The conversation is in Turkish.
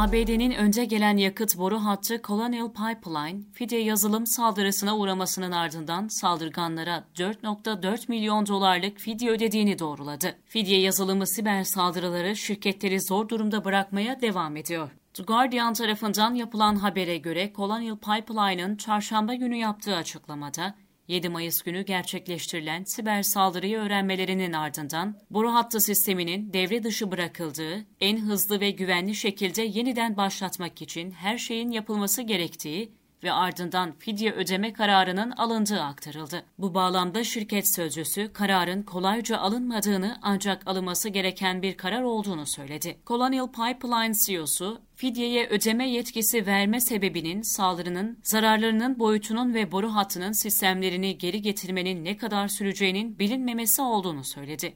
ABD'nin önce gelen yakıt boru hattı Colonial Pipeline, fidye yazılım saldırısına uğramasının ardından saldırganlara 4.4 milyon dolarlık fidye ödediğini doğruladı. Fidye yazılımı siber saldırıları şirketleri zor durumda bırakmaya devam ediyor. The Guardian tarafından yapılan habere göre Colonial Pipeline'ın çarşamba günü yaptığı açıklamada 7 Mayıs günü gerçekleştirilen siber saldırıyı öğrenmelerinin ardından boru hattı sisteminin devre dışı bırakıldığı, en hızlı ve güvenli şekilde yeniden başlatmak için her şeyin yapılması gerektiği ve ardından fidye ödeme kararının alındığı aktarıldı. Bu bağlamda şirket sözcüsü kararın kolayca alınmadığını ancak alınması gereken bir karar olduğunu söyledi. Colonial Pipeline CEO'su fidyeye ödeme yetkisi verme sebebinin saldırının zararlarının boyutunun ve boru hattının sistemlerini geri getirmenin ne kadar süreceğinin bilinmemesi olduğunu söyledi.